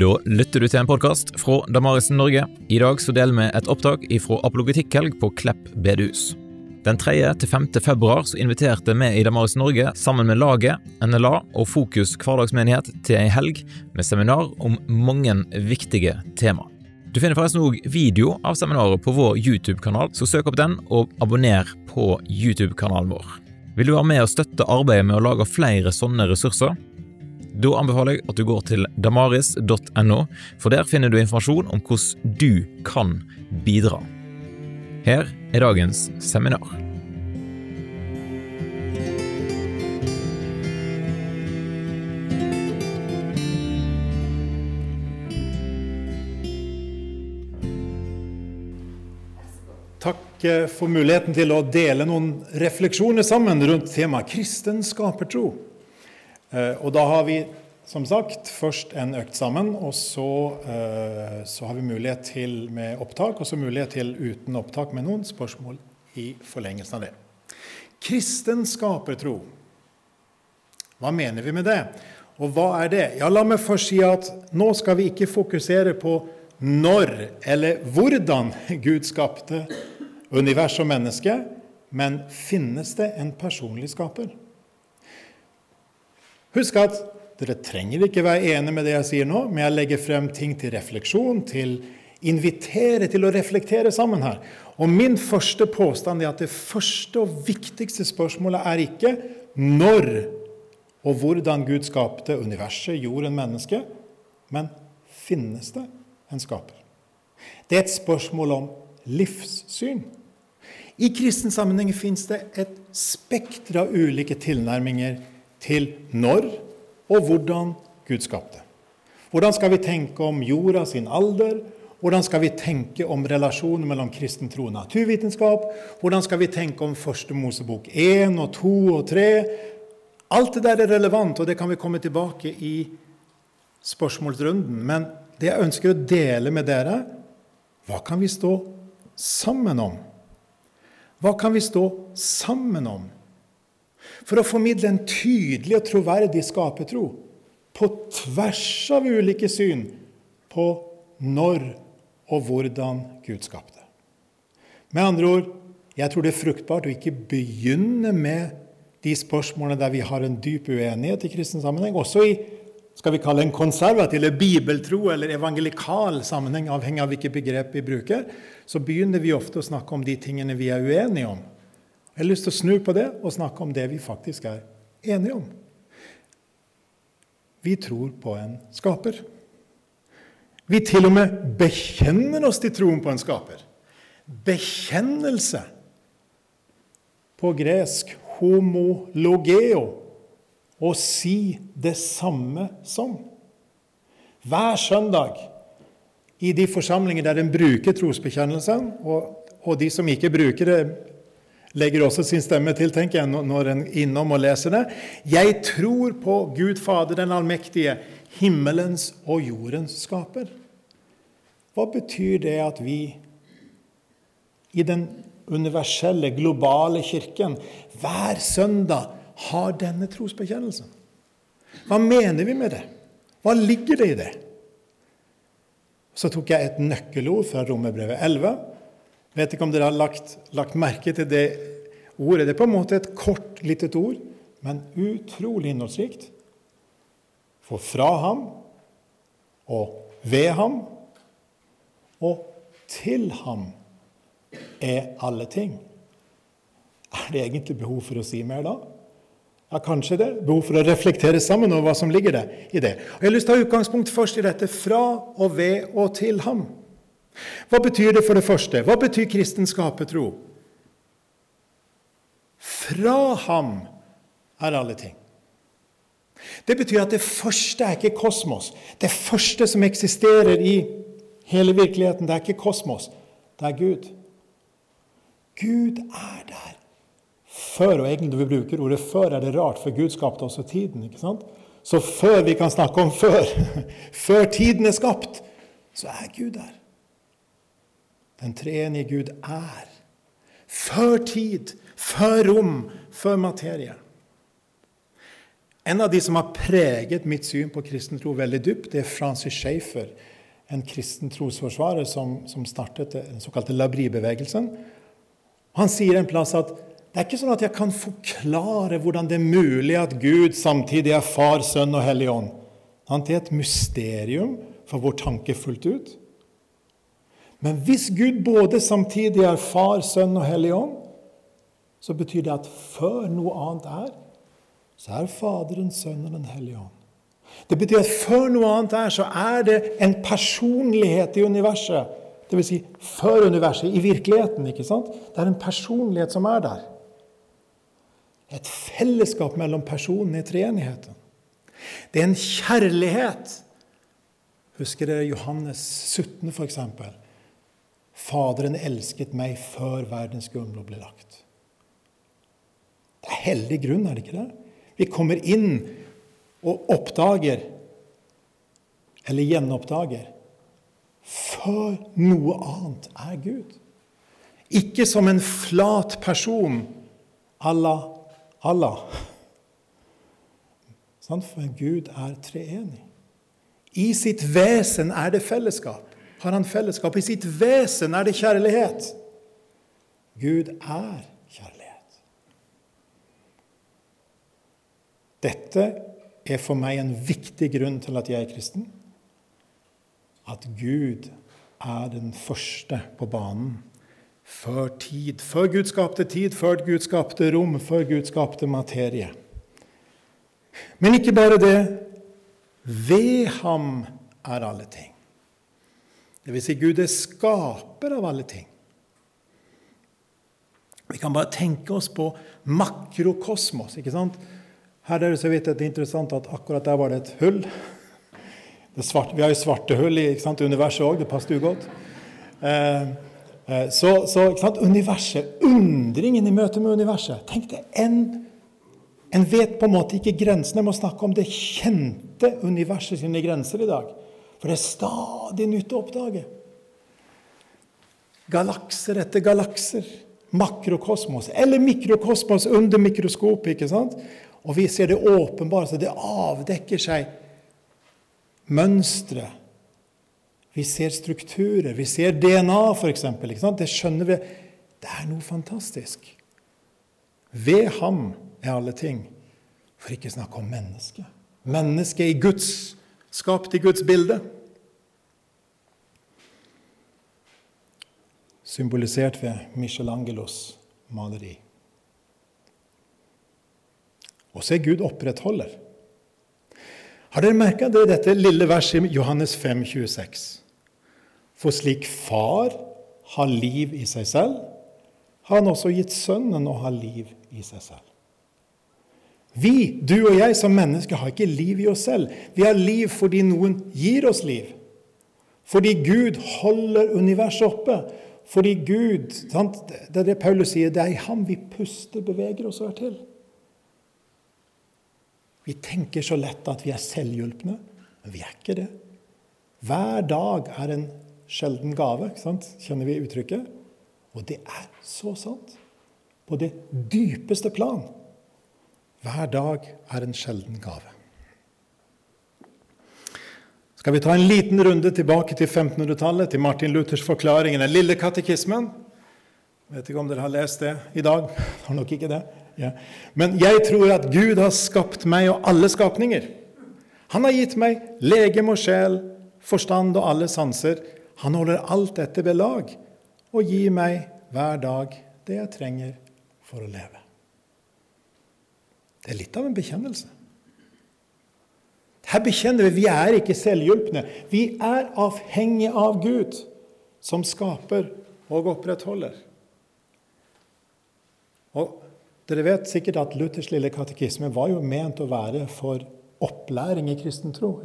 Da lytter du til en podkast fra Damarisen Norge. I dag så deler vi et opptak fra apologetikkhelg på Klepp bedehus. Den 3. til 5. februar så inviterte vi i Damaris Norge sammen med laget, NLA og Fokus hverdagsmenighet til ei helg med seminar om mange viktige tema. Du finner forresten òg video av seminaret på vår YouTube-kanal, så søk opp den og abonner på YouTube-kanalen vår. Vil du være med og støtte arbeidet med å lage flere sånne ressurser? Da anbefaler jeg at du går til damaris.no, for der finner du informasjon om hvordan du kan bidra. Her er dagens seminar. Takk eh, for muligheten til å dele noen refleksjoner sammen rundt temaet kristen skapertro. Eh, og da har vi som sagt først en økt sammen, og så, eh, så har vi mulighet til med opptak, og så mulighet til uten opptak med noen spørsmål i forlengelsen av det. Kristen skapertro. Hva mener vi med det? Og hva er det? Ja, La meg først si at nå skal vi ikke fokusere på når eller hvordan Gud skapte univers og menneske, men finnes det en personlig skaper? Husk at dere trenger ikke være enig med det jeg sier nå, men jeg legger frem ting til refleksjon, til invitere til å reflektere sammen her. Og min første påstand er at det første og viktigste spørsmålet er ikke når og hvordan Gud skapte universet, jorden, mennesket, men finnes det en skaper? Det er et spørsmål om livssyn. I kristen sammenheng fins det et spekter av ulike tilnærminger til når og hvordan Gud skapte. Hvordan skal vi tenke om jorda sin alder? Hvordan skal vi tenke om relasjonen mellom kristen tro og naturvitenskap? Hvordan skal vi tenke om første Mosebok 1 og 2 og 3? Alt det der er relevant, og det kan vi komme tilbake i spørsmålsrunden. Men det jeg ønsker å dele med dere, hva kan vi stå sammen om? Hva kan vi stå sammen om? For å formidle en tydelig og troverdig skapertro på tvers av ulike syn på når og hvordan Gud skapte. Med andre ord, jeg tror det er fruktbart å ikke begynne med de spørsmålene der vi har en dyp uenighet i kristen sammenheng, også i skal vi kalle en konservativ eller bibeltro eller evangelikal sammenheng, avhengig av hvilket begrep vi bruker, så begynner vi ofte å snakke om de tingene vi er uenige om. Jeg har lyst til å snu på det og snakke om det vi faktisk er enige om. Vi tror på en skaper. Vi til og med bekjenner oss til troen på en skaper. Bekjennelse på gresk homologeo å si det samme som. Hver søndag i de forsamlinger der en bruker trosbekjennelsen, og, og de som ikke bruker det, legger også sin stemme til, tenker jeg, når en innom og leser det. Jeg tror på Gud Fader den allmektige, himmelens og jordens skaper. Hva betyr det at vi i den universelle, globale kirken hver søndag har denne trosbekjennelsen? Hva mener vi med det? Hva ligger det i det? Så tok jeg et nøkkelord fra Romerbrevet 11 Vet ikke om dere har lagt, lagt merke til det ordet. Det er på en måte et kort, lite ord, men utrolig innholdsrikt. For fra ham og ved ham og til ham er alle ting. Er det egentlig behov for å si mer da? Ja, kanskje det. Behov for å reflektere sammen over hva som ligger i det. Og Jeg har lyst til å ta utgangspunkt først i dette fra og ved og til ham. Hva betyr det for det første? Hva betyr kristen skapertro? Fra ham er alle ting. Det betyr at det første er ikke kosmos. Det første som eksisterer i hele virkeligheten, det er ikke kosmos. Det er Gud. Gud er der. Før, og egentlig når vi bruker ordet 'før', er det rart, for Gud skapte også tiden. ikke sant? Så før vi kan snakke om før, før tiden er skapt, så er Gud der den treenige Gud er. Før tid, før rom, før materie. En av de som har preget mitt syn på kristen tro veldig dypt, det er Francis Schaefer, en kristen trosforsvarer som, som startet den såkalte labri-bevegelsen. Han sier en plass at det er ikke sånn at jeg kan forklare hvordan det er mulig at Gud samtidig er Far, Sønn og Hellig Ånd. Det er et mysterium for vår tanke fullt ut. Men hvis Gud både samtidig er Far, Sønn og Hellig Ånd, så betyr det at før noe annet er, så er Faderen, Sønnen og Den hellige ånd. Det betyr at før noe annet er, så er det en personlighet i universet. Dvs. Si, før universet, i virkeligheten. ikke sant? Det er en personlighet som er der. Et fellesskap mellom personene i treenigheten. Det er en kjærlighet. Husker dere Johannes 17, f.eks.? Faderen elsket meg før verdens grunnlov ble lagt. Det er hellig grunn, er det ikke det? Vi kommer inn og oppdager, eller gjenoppdager, før noe annet er Gud. Ikke som en flat person la Allah. For Gud er treenig. I sitt vesen er det fellesskap. Har han fellesskap? I sitt vesen er det kjærlighet. Gud er kjærlighet. Dette er for meg en viktig grunn til at jeg er kristen. At Gud er den første på banen før tid. Før Gud skapte tid, før Gud skapte rom, før Gud skapte materie. Men ikke bare det. Ved ham er alle ting. Det vil si, Gud er skaper av alle ting. Vi kan bare tenke oss på makrokosmos. ikke sant? Her er det så vidt det er interessant at akkurat der var det et hull. Det svarte, vi har jo svarte hull i universet òg, det passer jo godt. Eh, eh, så, så universet, undringen i møte med universet Tenk deg, en, en vet på en måte ikke grensene. Jeg må snakke om det kjente universet sine grenser i dag. For det er stadig nytt å oppdage. Galakser etter galakser. Makrokosmos. Eller mikrokosmos under mikroskopet. ikke sant? Og vi ser det åpenbart, så det avdekker seg mønstre. Vi ser strukturer. Vi ser DNA, f.eks. Det skjønner vi. Det er noe fantastisk. Ved ham er alle ting. For ikke snakke om mennesket. Mennesket i Guds, skapt i Guds bilde. Symbolisert ved Michelangelos maleri. Og så er Gud opprettholder. Har dere merka det dette lille verset i Johannes 5, 26? For slik Far har liv i seg selv, har han også gitt Sønnen å ha liv i seg selv. Vi, du og jeg som mennesker, har ikke liv i oss selv. Vi har liv fordi noen gir oss liv. Fordi Gud holder universet oppe. Fordi Gud sant? Det er det Paulus sier. Det er i ham vi puster, beveger oss og er til. Vi tenker så lett at vi er selvhjulpne, men vi er ikke det. Hver dag er en sjelden gave, kjenner vi uttrykket? Og det er så sant. På det dypeste plan. Hver dag er en sjelden gave. Skal vi ta en liten runde tilbake til 1500-tallet, til Martin Luthers forklaring, i den lille katekismen? Vet ikke om dere har lest det i dag. Har nok ikke det. Ja. Men jeg tror at Gud har skapt meg og alle skapninger. Han har gitt meg legem og sjel, forstand og alle sanser. Han holder alt dette ved lag og gir meg hver dag det jeg trenger for å leve. Det er litt av en bekjennelse. Her bekjenner vi vi er ikke selvhjulpne. Vi er avhengige av Gud, som skaper og opprettholder. Og dere vet sikkert at Luthers lille katekisme var jo ment å være for opplæring i kristen tro.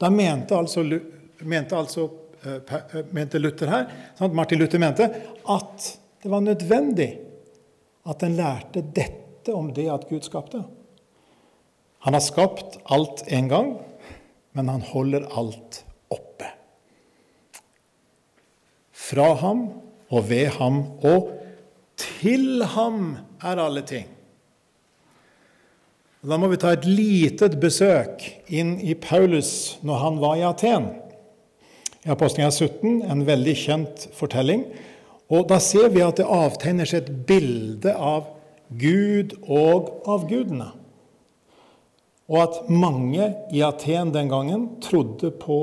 Da mente altså, mente, altså, eh, eh, mente Luther her? Martin Luther mente at det var nødvendig at en lærte dette om det at Gud skapte. Han har skapt alt en gang, men han holder alt oppe. Fra ham og ved ham og til ham er alle ting. Da må vi ta et litet besøk inn i Paulus når han var i Aten. I Apostelgjerningen 17, en veldig kjent fortelling. Og Da ser vi at det avtegner seg et bilde av Gud og avgudene. Og at mange i Aten den gangen trodde på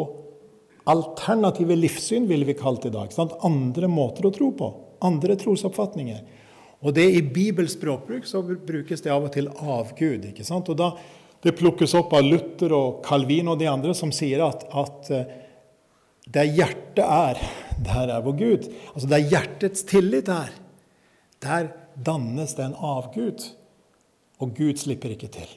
alternative livssyn, ville vi kalt det i dag. Sant? Andre måter å tro på. Andre trosoppfatninger. Og det I bibelsk språkbruk så brukes det av og til avgud. ikke sant? Og da Det plukkes opp av Luther og Calvin og de andre som sier at, at eh, der hjertet er, der er vår Gud. Altså der hjertets tillit er, der dannes det en avgud. Og Gud slipper ikke til.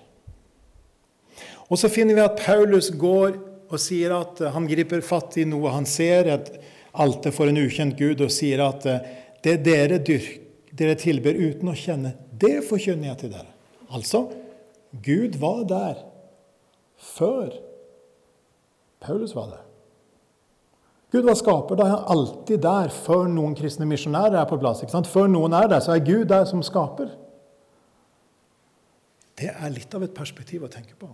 Og så finner vi at Paulus går og sier at eh, han griper fatt i noe han ser, et alter for en ukjent gud, og sier at eh, det dere dyrk, dere tilber uten å kjenne, det forkynner jeg til dere. Altså, Gud var der før Paulus var der. Gud var skaper. Da er han alltid der før noen kristne misjonærer er på plass. Ikke sant? Før noen er der, så er Gud der som skaper. Det er litt av et perspektiv å tenke på.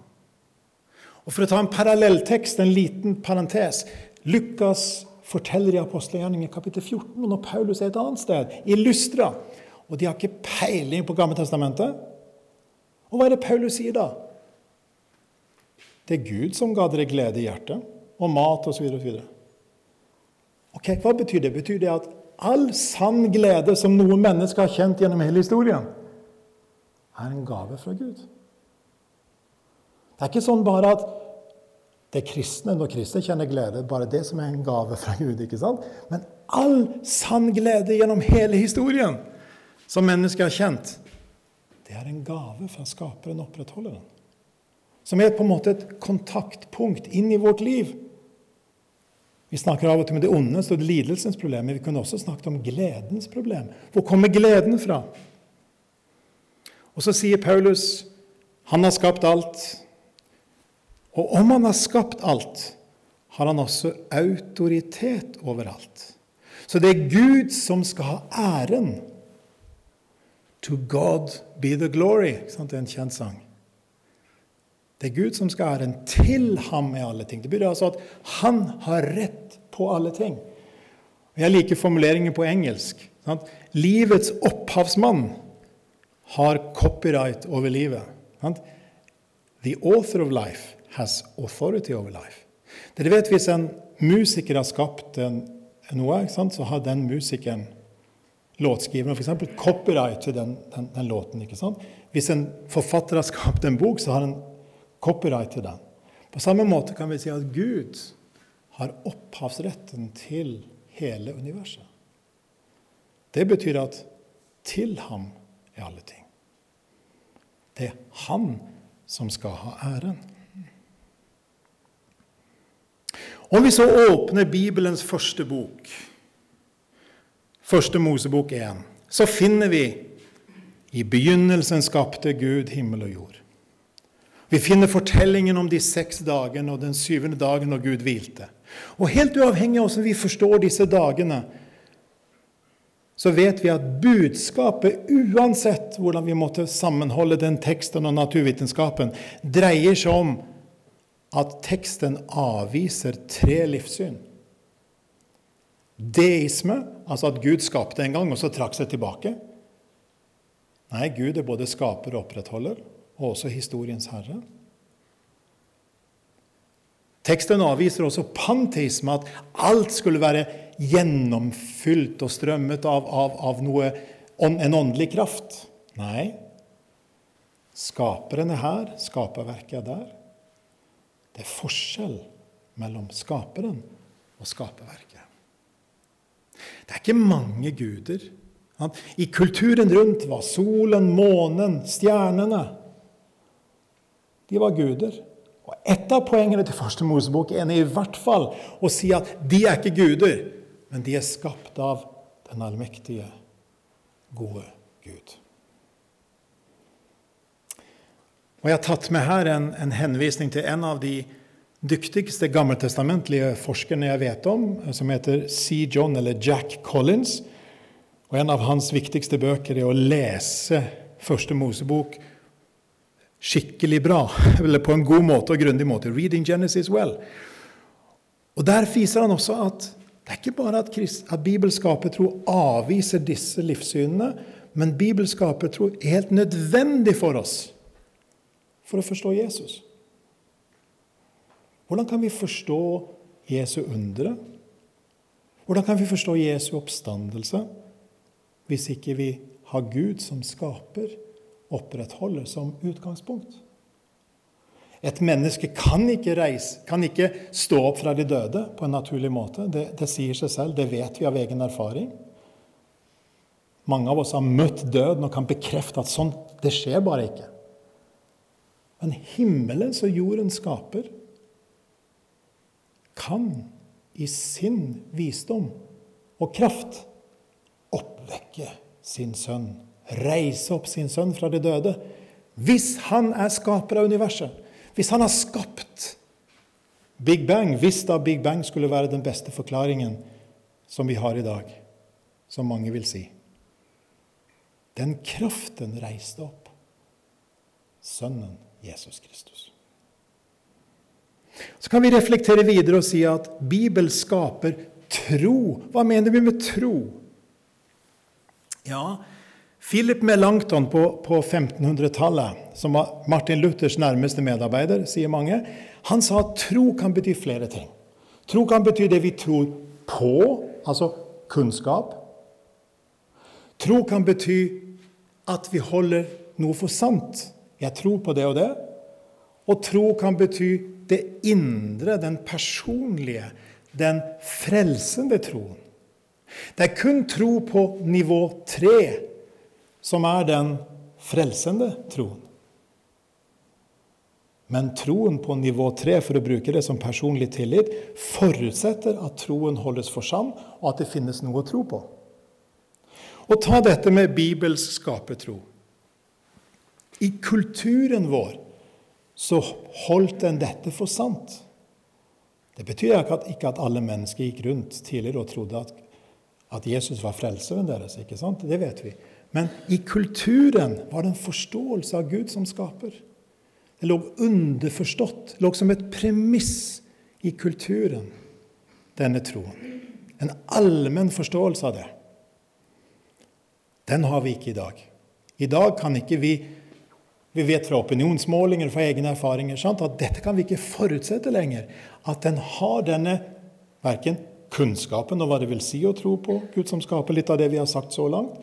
Og For å ta en parallelltekst, en liten parentes Lukas forteller i apostelgjerningen kapittel 14 når Paulus er et annet sted, i Lystra. Og de har ikke peiling på Gammeltestamentet. Og hva er det Paulus sier da? Det er Gud som ga dere glede i hjertet, og mat osv. Ok, Hva betyr det? Betyr det at all sann glede som noen mennesker har kjent gjennom hele historien, er en gave fra Gud? Det er ikke sånn bare at det kristne når kristne kjenner glede, bare det som er en gave fra Gud. ikke sant? Men all sann glede gjennom hele historien som mennesket har kjent, det er en gave fra skaperen og opprettholderen. Som er på en måte et kontaktpunkt inn i vårt liv. Vi snakker av og til om det ondes og lidelsens problem, men vi kunne også snakket om gledens problem. Hvor kommer gleden fra? Og så sier Paulus han har skapt alt. Og om han har skapt alt, har han også autoritet overalt. Så det er Gud som skal ha æren. To God be the glory. Det er en kjent sang. Det er Gud som skal ha æren. Til ham er alle ting. Det betyr altså at han har rett på alle ting. Jeg liker formuleringen på engelsk. Sant? Livets opphavsmann har copyright over livet. Sant? The author of life has authority over life. Dere vet Hvis en musiker har skapt en, noe, så har den musikeren låtskriveren f.eks. copyright til den, den, den låten. Hvis en forfatter har skapt en bok, så har han copyright til den. På samme måte kan vi si at Gud har opphavsretten til hele universet. Det betyr at til ham er alle ting. Det er han som skal ha æren. Om vi så åpner Bibelens første bok, første Mosebok 1, så finner vi i begynnelsen skapte Gud himmel og jord. Vi finner fortellingen om de seks dagene og den syvende dagen når Gud hvilte. Og helt uavhengig av hvordan vi forstår disse dagene, så vet vi at budskapet, uansett hvordan vi måtte sammenholde den teksten og naturvitenskapen, dreier seg om at teksten avviser tre livssyn. Deisme, altså at Gud skapte en gang og så trakk seg tilbake. Nei, Gud er både skaper og opprettholder, og også historiens herre. Teksten avviser også panteisme, at alt skulle være gjennomfylt og strømmet av, av, av noe, en åndelig kraft. Nei, skaperen er her, skaperverket er der. Det er forskjell mellom skaperen og skaperverket. Det er ikke mange guder. I kulturen rundt var solen, månen, stjernene De var guder. Og Et av poengene til første Mosebok er i hvert fall å si at de er ikke guder, men de er skapt av den allmektige, gode Gud. Og Jeg har tatt med her en, en henvisning til en av de dyktigste gammeltestamentlige forskerne jeg vet om, som heter C. John eller Jack Collins. Og En av hans viktigste bøker er å lese Første Mosebok skikkelig bra, eller på en god måte og grundig måte. 'Reading Genesis well'. Og Der viser han også at det er ikke bare at, krist, at bibelskapertro avviser disse livssynene, men bibelskapertro er helt nødvendig for oss for å forstå Jesus. Hvordan kan vi forstå Jesu undre? Hvordan kan vi forstå Jesu oppstandelse hvis ikke vi har Gud som skaper, opprettholder som utgangspunkt? Et menneske kan ikke, reise, kan ikke stå opp fra de døde på en naturlig måte. Det, det, sier seg selv, det vet vi av egen erfaring. Mange av oss har møtt døden og kan bekrefte at sånn, det skjer bare ikke. Men himmelen som jorden skaper kan i sin visdom og kraft oppvekke sin sønn, reise opp sin sønn fra de døde, hvis han er skaper av universet. Hvis han har skapt Big Bang, hvis da Big Bang skulle være den beste forklaringen som vi har i dag, som mange vil si Den kraften reiste opp Sønnen Jesus Kristus. Så kan vi reflektere videre og si at Bibel skaper tro. Hva mener vi med tro? Ja, Philip Melanchthon på, på 1500-tallet, som var Martin Luthers nærmeste medarbeider, sier mange, han sa at tro kan bety flere ting. Tro kan bety det vi tror på, altså kunnskap. Tro kan bety at vi holder noe for sant. Jeg tror på det og det. Og tro kan bety det indre, den personlige, den frelsende troen. Det er kun tro på nivå tre som er den frelsende troen. Men troen på nivå tre, for å bruke det som personlig tillit, forutsetter at troen holdes for sann, og at det finnes noe å tro på. Og ta dette med Bibels skapertro. I kulturen vår så holdt en dette for sant. Det betyr ikke at alle mennesker gikk rundt tidligere og trodde at, Jesus var frelseren deres. ikke sant? Det vet vi. Men i kulturen var det en forståelse av Gud som skaper. Det lå underforstått, lå som et premiss i kulturen, denne troen. En allmenn forståelse av det. Den har vi ikke i dag. I dag kan ikke vi Vi vet fra opinionsmålinger fra egne erfaringer sant, at dette kan vi ikke forutsette lenger. At den har denne verken kunnskapen og hva det vil si å tro på Gud som skaper, litt av det vi har sagt så langt,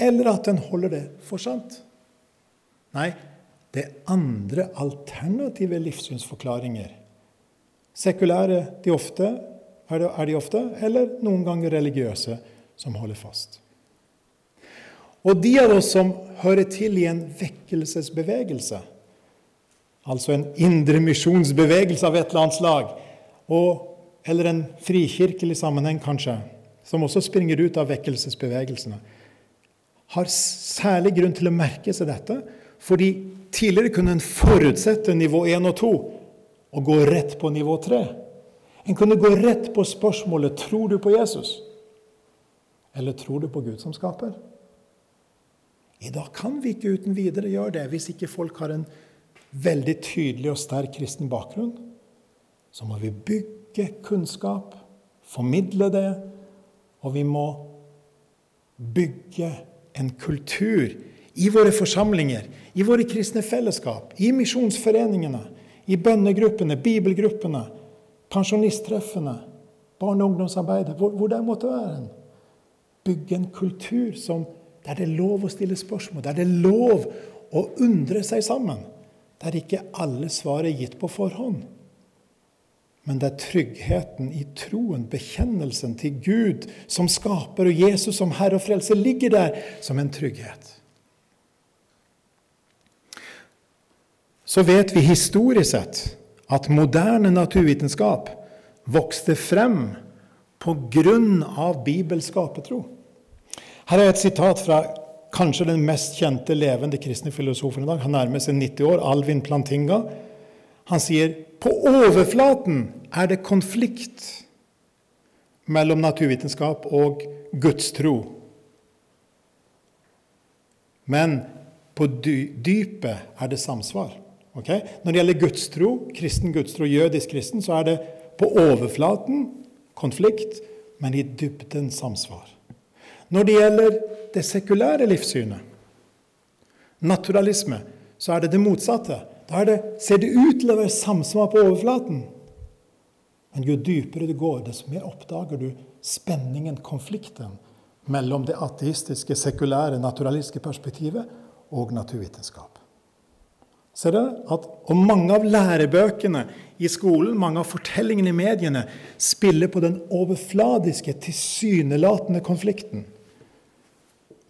eller at den holder det for sant. Nei, det er andre alternative livssynsforklaringer. Sekulære de ofte, er, de ofte, eller noen ganger religiøse, som holder fast. Og de av oss som hører til i en vekkelsesbevegelse, altså en indremisjonsbevegelse av et eller annet slag, og, eller en frikirkelig sammenheng kanskje, som også springer ut av vekkelsesbevegelsene, har særlig grunn til å merke seg dette, fordi tidligere kunne en forutsette nivå 1 og 2 og gå rett på nivå 3. En kunne gå rett på spørsmålet tror du på Jesus, eller tror du på Gud som skaper. I dag kan vi ikke uten videre gjøre det hvis ikke folk har en veldig tydelig og sterk kristen bakgrunn. Så må vi bygge kunnskap, formidle det, og vi må bygge en kultur i våre forsamlinger, i våre kristne fellesskap, i misjonsforeningene, i bønnegruppene, bibelgruppene, pensjonisttreffene, barne- og ungdomsarbeidet, hvor, hvor det måtte være. en. Bygge en kultur som, der det er lov å stille spørsmål, der det er lov å undre seg sammen. Der ikke alle svar er gitt på forhånd men det er tryggheten i troen, bekjennelsen til Gud som skaper, og Jesus som Herre og Frelse, ligger der som en trygghet. Så vet vi historisk sett at moderne naturvitenskap vokste frem av bibelsk skapetro. Her er et sitat fra kanskje den mest kjente levende kristne filosofen i dag. Han nærmer seg 90 år, Alvin Plantinga. Han sier på overflaten er det konflikt mellom naturvitenskap og gudstro. Men På dypet er det samsvar. Okay? Når det gjelder gudstro, kristen gudstro, jødisk kristen, så er det på overflaten konflikt, men i dybden samsvar. Når det gjelder det sekulære livssynet, naturalisme, så er det det motsatte. Da det, ser det ut til å være samsvar på overflaten. Men jo dypere du går, desto mer oppdager du spenningen, konflikten, mellom det ateistiske, sekulære, naturalistiske perspektivet og naturvitenskap. Ser dere at, Og mange av lærebøkene i skolen, mange av fortellingene i mediene, spiller på den overfladiske, tilsynelatende konflikten.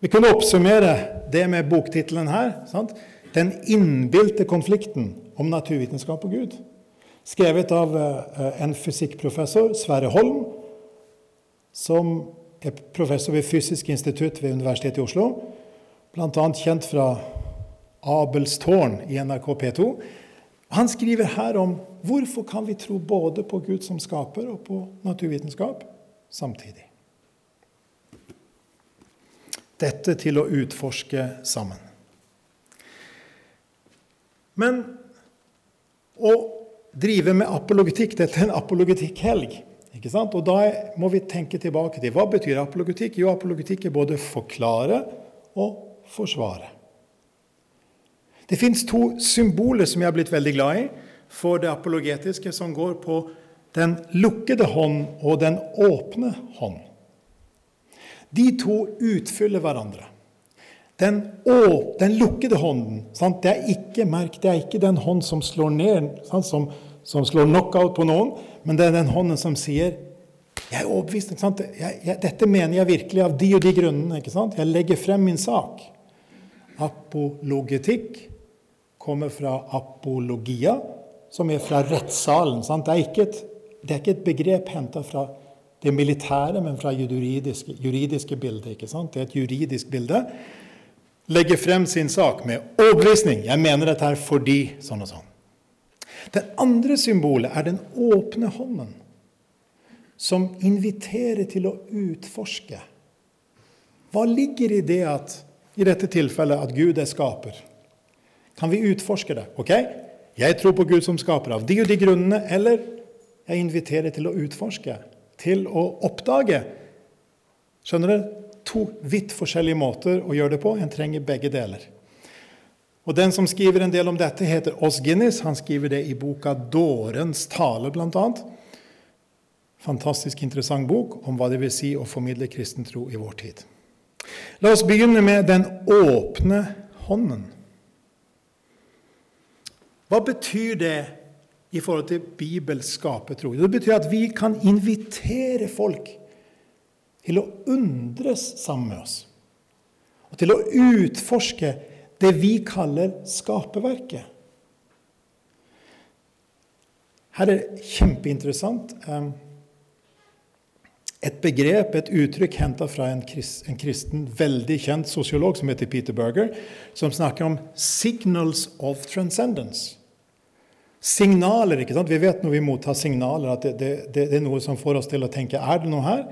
Vi kunne oppsummere det med boktittelen her. Sant? 'Den innbilte konflikten om naturvitenskap og Gud'. Skrevet av eh, en fysikkprofessor, Sverre Holm, som er professor ved Fysisk institutt ved Universitetet i Oslo. Bl.a. kjent fra Abels tårn i NRK P2. Han skriver her om hvorfor kan vi tro både på Gud som skaper og på naturvitenskap samtidig. Dette til å utforske sammen. Men å drive med apologetikk Dette er en apologetikkhelg. Ikke sant? Og da må vi tenke tilbake til hva betyr apologetikk? Jo, apologetikk er både forklare og forsvare. Det fins to symboler som jeg har blitt veldig glad i for det apologetiske, som går på den lukkede hånd og den åpne hånd. De to utfyller hverandre. Den, å, den lukkede hånden sant? det er ikke merk, det er ikke den hånd som slår ned? Som, som slår knockout på noen, men det er den hånden som sier jeg er overbevist. Jeg, jeg, dette mener jeg virkelig av de og de grunnene. Jeg legger frem min sak. Apologetikk kommer fra apologia, som er fra rettssalen. Det, er et, det, er ikke et, begrep henta fra det militære, men fra juridiske, juridiske bildet. Det er et juridisk bilde. Legger frem sin sak med overbevisning. Jeg mener dette er fordi sånn og sånn. Det andre symbolet er den åpne hånden, som inviterer til å utforske. Hva ligger i det at i dette tilfellet at Gud er skaper? Kan vi utforske det? Ok, jeg tror på Gud som skaper av de og de grunnene, eller jeg inviterer til å utforske, til å oppdage. Skjønner dere? To vidt forskjellige måter å gjøre det på. En trenger begge deler. Og Den som skriver en del om dette, heter Oss Guinness. Han skriver det i boka 'Dårens tale', bl.a. Fantastisk interessant bok om hva det vil si å formidle kristen tro i vår tid. La oss begynne med den åpne hånden. Hva betyr det i forhold til Bibels skapertro? Det betyr at vi kan invitere folk til å undres sammen med oss. Og til å utforske det vi kaller skaperverket. Her er det kjempeinteressant. Ehm, et begrep, et uttrykk henta fra en, kristen, veldig kjent sosiolog som heter Peter Berger, som snakker om 'signals of transcendence'. Signaler. ikke sant? Vi vet når vi mottar signaler, at det, det, det er noe som får oss til å tenke er det noe her?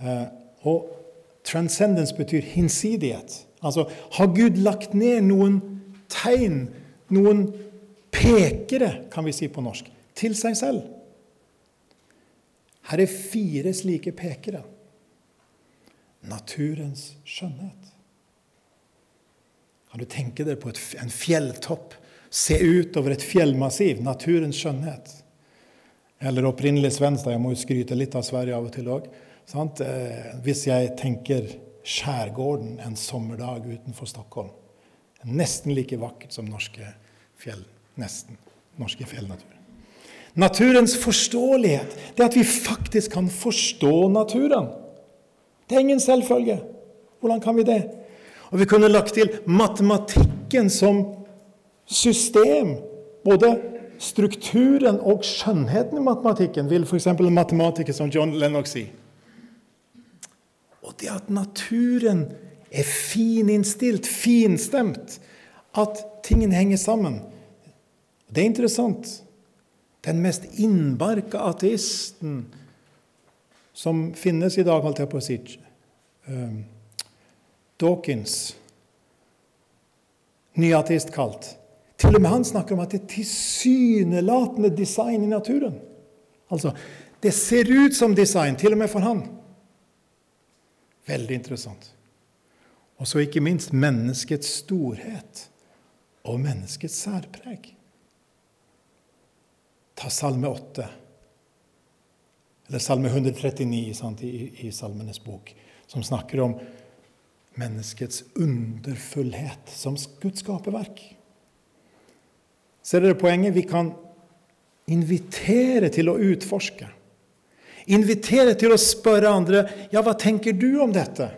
Eh, og transcendence betyr hinsidighet. Altså, har Gud lagt ned noen tegn, noen pekere, kan vi si på norsk, til seg selv? Her er fire slike pekere. Naturens skjønnhet. Kan du tenke deg på et, en fjelltopp? Se ut over et fjellmassiv. Naturens skjønnhet. Eller opprinnelig svensk. Jeg må jo skryte litt av Sverige av og til òg. Eh, hvis jeg tenker skjærgården en sommerdag utenfor Stockholm. Nesten like vakkert som norske fjell. Nesten. Norske fjellnatur. Naturens forståelighet, det at vi faktisk kan forstå naturen. Det er ingen selvfølge. Hvordan kan vi det? Og vi kunne lagt til matematikken som system. Både strukturen og skjønnheten i matematikken, vil f.eks. en matematiker som John Lennox si. Det at naturen er fininnstilt, finstemt, at tingene henger sammen. Det er interessant. Den mest innbarka ateisten som finnes i dag, holdt jeg på å si, um, Dawkins nyateist kalt. Til og med han snakker om at det er tilsynelatende design i naturen. Altså, det ser ut som design, til og med for han. Veldig interessant. Og så ikke minst menneskets storhet og menneskets særpreg. Ta Salme 8, eller Salme 139 sant, i, i Salmenes bok, som snakker om menneskets underfullhet som Guds skaperverk. Ser dere poenget? Vi kan invitere til å utforske. Invitere til å spørre andre ja, hva tenker du om dette.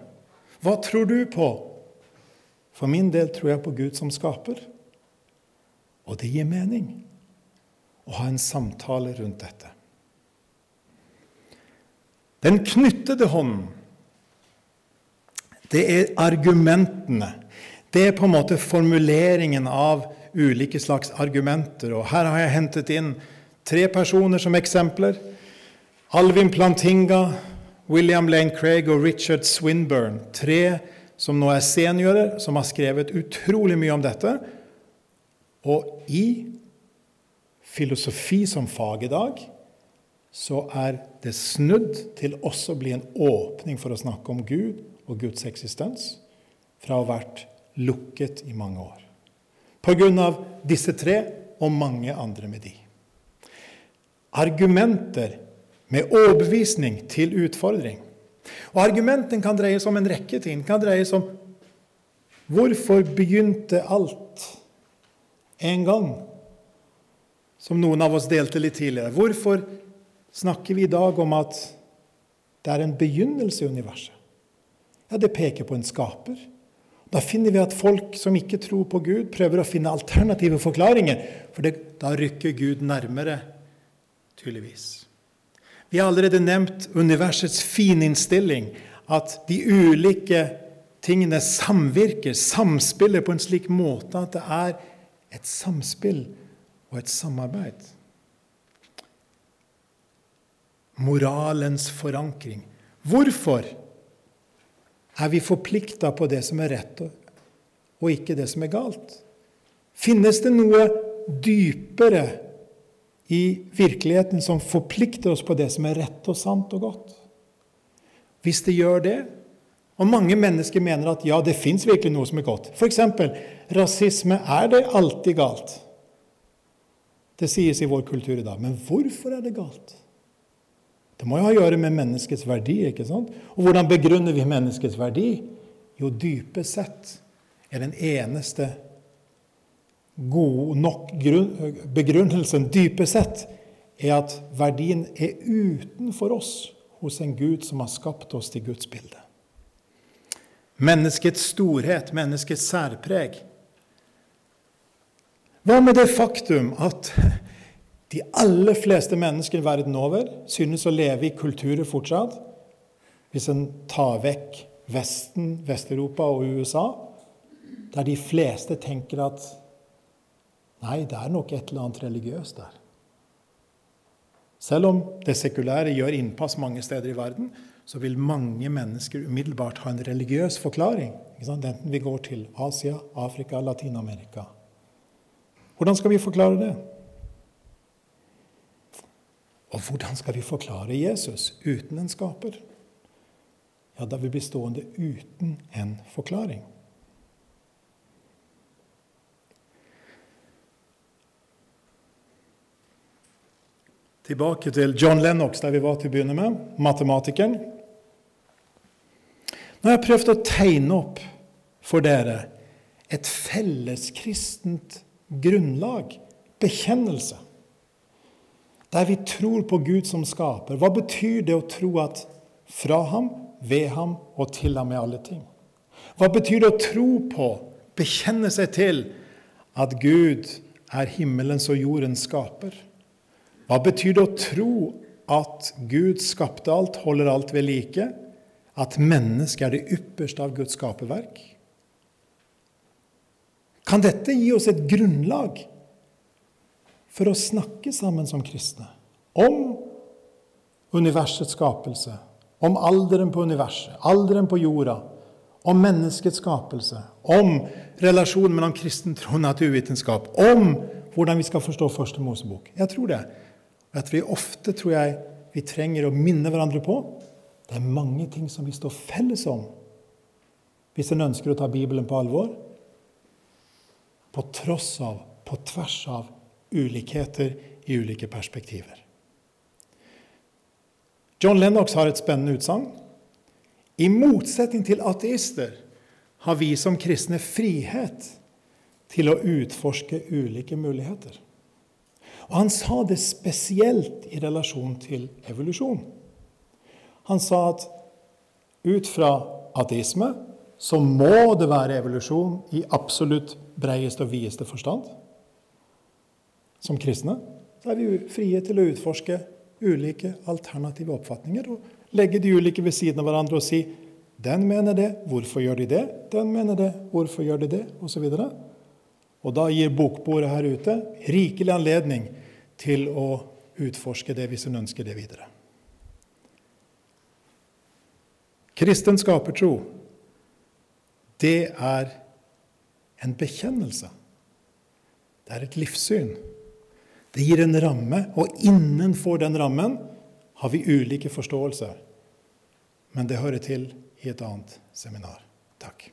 Hva tror du på? For min del tror jeg på Gud som skaper. Og det gir mening å ha en samtale rundt dette. Den knyttede hånden, det er argumentene. Det er på en måte formuleringen av ulike slags argumenter. Og her har jeg hentet inn tre personer som eksempler. Alvin Plantinga, William Lane Craig og Richard Swinburne. Tre som nå er seniorer, som har skrevet utrolig mye om dette. Og i filosofi som fag i dag så er det snudd til også å bli en åpning for å snakke om Gud og Guds eksistens, fra å ha vært lukket i mange år. Av disse tre og mange andre med de. Argumenter med overbevisning til utfordring. Og Argumenten kan dreies om en rekke ting. Den kan dreies om hvorfor begynte alt en gang? Som noen av oss delte litt tidligere. Hvorfor snakker vi i dag om at det er en begynnelse i universet? Ja, det peker på en skaper. Da finner vi at folk som ikke tror på Gud, prøver å finne alternative forklaringer. For det, da rykker Gud nærmere, tydeligvis. Vi har allerede nevnt universets fininnstilling. At de ulike tingene samvirker, samspiller på en slik måte at det er et samspill og et samarbeid. Moralens forankring. Hvorfor er vi forplikta på det som er rett, og ikke det som er galt? Finnes det noe dypere i virkeligheten som forplikter oss på det som er rett og sant og godt? Hvis det gjør det, og mange mennesker mener at ja, det fins virkelig noe som er godt F.eks. rasisme. Er det alltid galt? Det sies i vår kultur i dag. Men hvorfor er det galt? Det må jo ha å gjøre med menneskets verdi. ikke sant? Og hvordan begrunner vi menneskets verdi? Jo, dypest sett er den eneste gode nok begrunnelsen dypest sett er at verdien er utenfor oss, hos en Gud som har skapt oss til Guds bilde. Menneskets storhet, menneskets særpreg. Hva med det faktum at de aller fleste mennesker verden over synes å leve i kulturer fortsatt, hvis en tar vekk Vesten, Vest-Europa og USA, der de fleste tenker at nei, det er nok et eller annet religiøst der. Selv om det sekulære gjør innpass mange steder i verden, så vil mange mennesker umiddelbart ha en religiøs forklaring. Enten vi går til Asia, Afrika, Latin-Amerika. Hvordan skal vi forklare det? Og hvordan skal vi forklare Jesus uten en skaper? Ja, da vil vi bli stående uten en forklaring. Tilbake til John Lennox, der vi var til å begynne med, matematikeren. Nå har jeg prøvd å tegne opp for dere et felleskristent grunnlag, bekjennelse der vi tror på Gud som skaper. Hva betyr det å tro at fra ham, ved ham og til ham er alle ting? Hva betyr det å tro på, bekjenne seg til, at Gud er himmelens og jordens skaper? Hva betyr det å tro at Gud skapte alt, holder alt ved like? At mennesket er det ypperste av Guds skaperverk? Kan dette gi oss et grunnlag for å snakke sammen som kristne om universets skapelse, om alderen på universet, alderen på jorda, om menneskets skapelse, om relasjonen mellom kristen tro og naturvitenskap, om hvordan vi skal forstå Første Mosebok. Jeg tror det. At vi ofte tror jeg vi trenger å minne hverandre på det er mange ting som vi står felles om hvis en ønsker å ta Bibelen på alvor, på tross av, på tvers av, ulikheter i ulike perspektiver. John Lennox har et spennende utsagn. I motsetning til ateister har vi som kristne frihet til å utforske ulike muligheter. Og Han sa det spesielt i relasjon til evolusjon. Han sa at ut fra ateisme så må det være evolusjon i absolutt breiest og videste forstand. Som kristne så er vi frie til å utforske ulike alternative oppfatninger og legge de ulike ved siden av hverandre og si den mener det, hvorfor gjør de det? Den mener det, hvorfor gjør de det? Osv. Og, og da gir bokbordet her ute rikelig anledning til å utforske det hvis hun ønsker det videre. Kristen skapertro, det er en bekjennelse. Det er et livssyn. Det gir en ramme, og innenfor den rammen har vi ulike forståelser. Men det hører til i et annet seminar. Takk.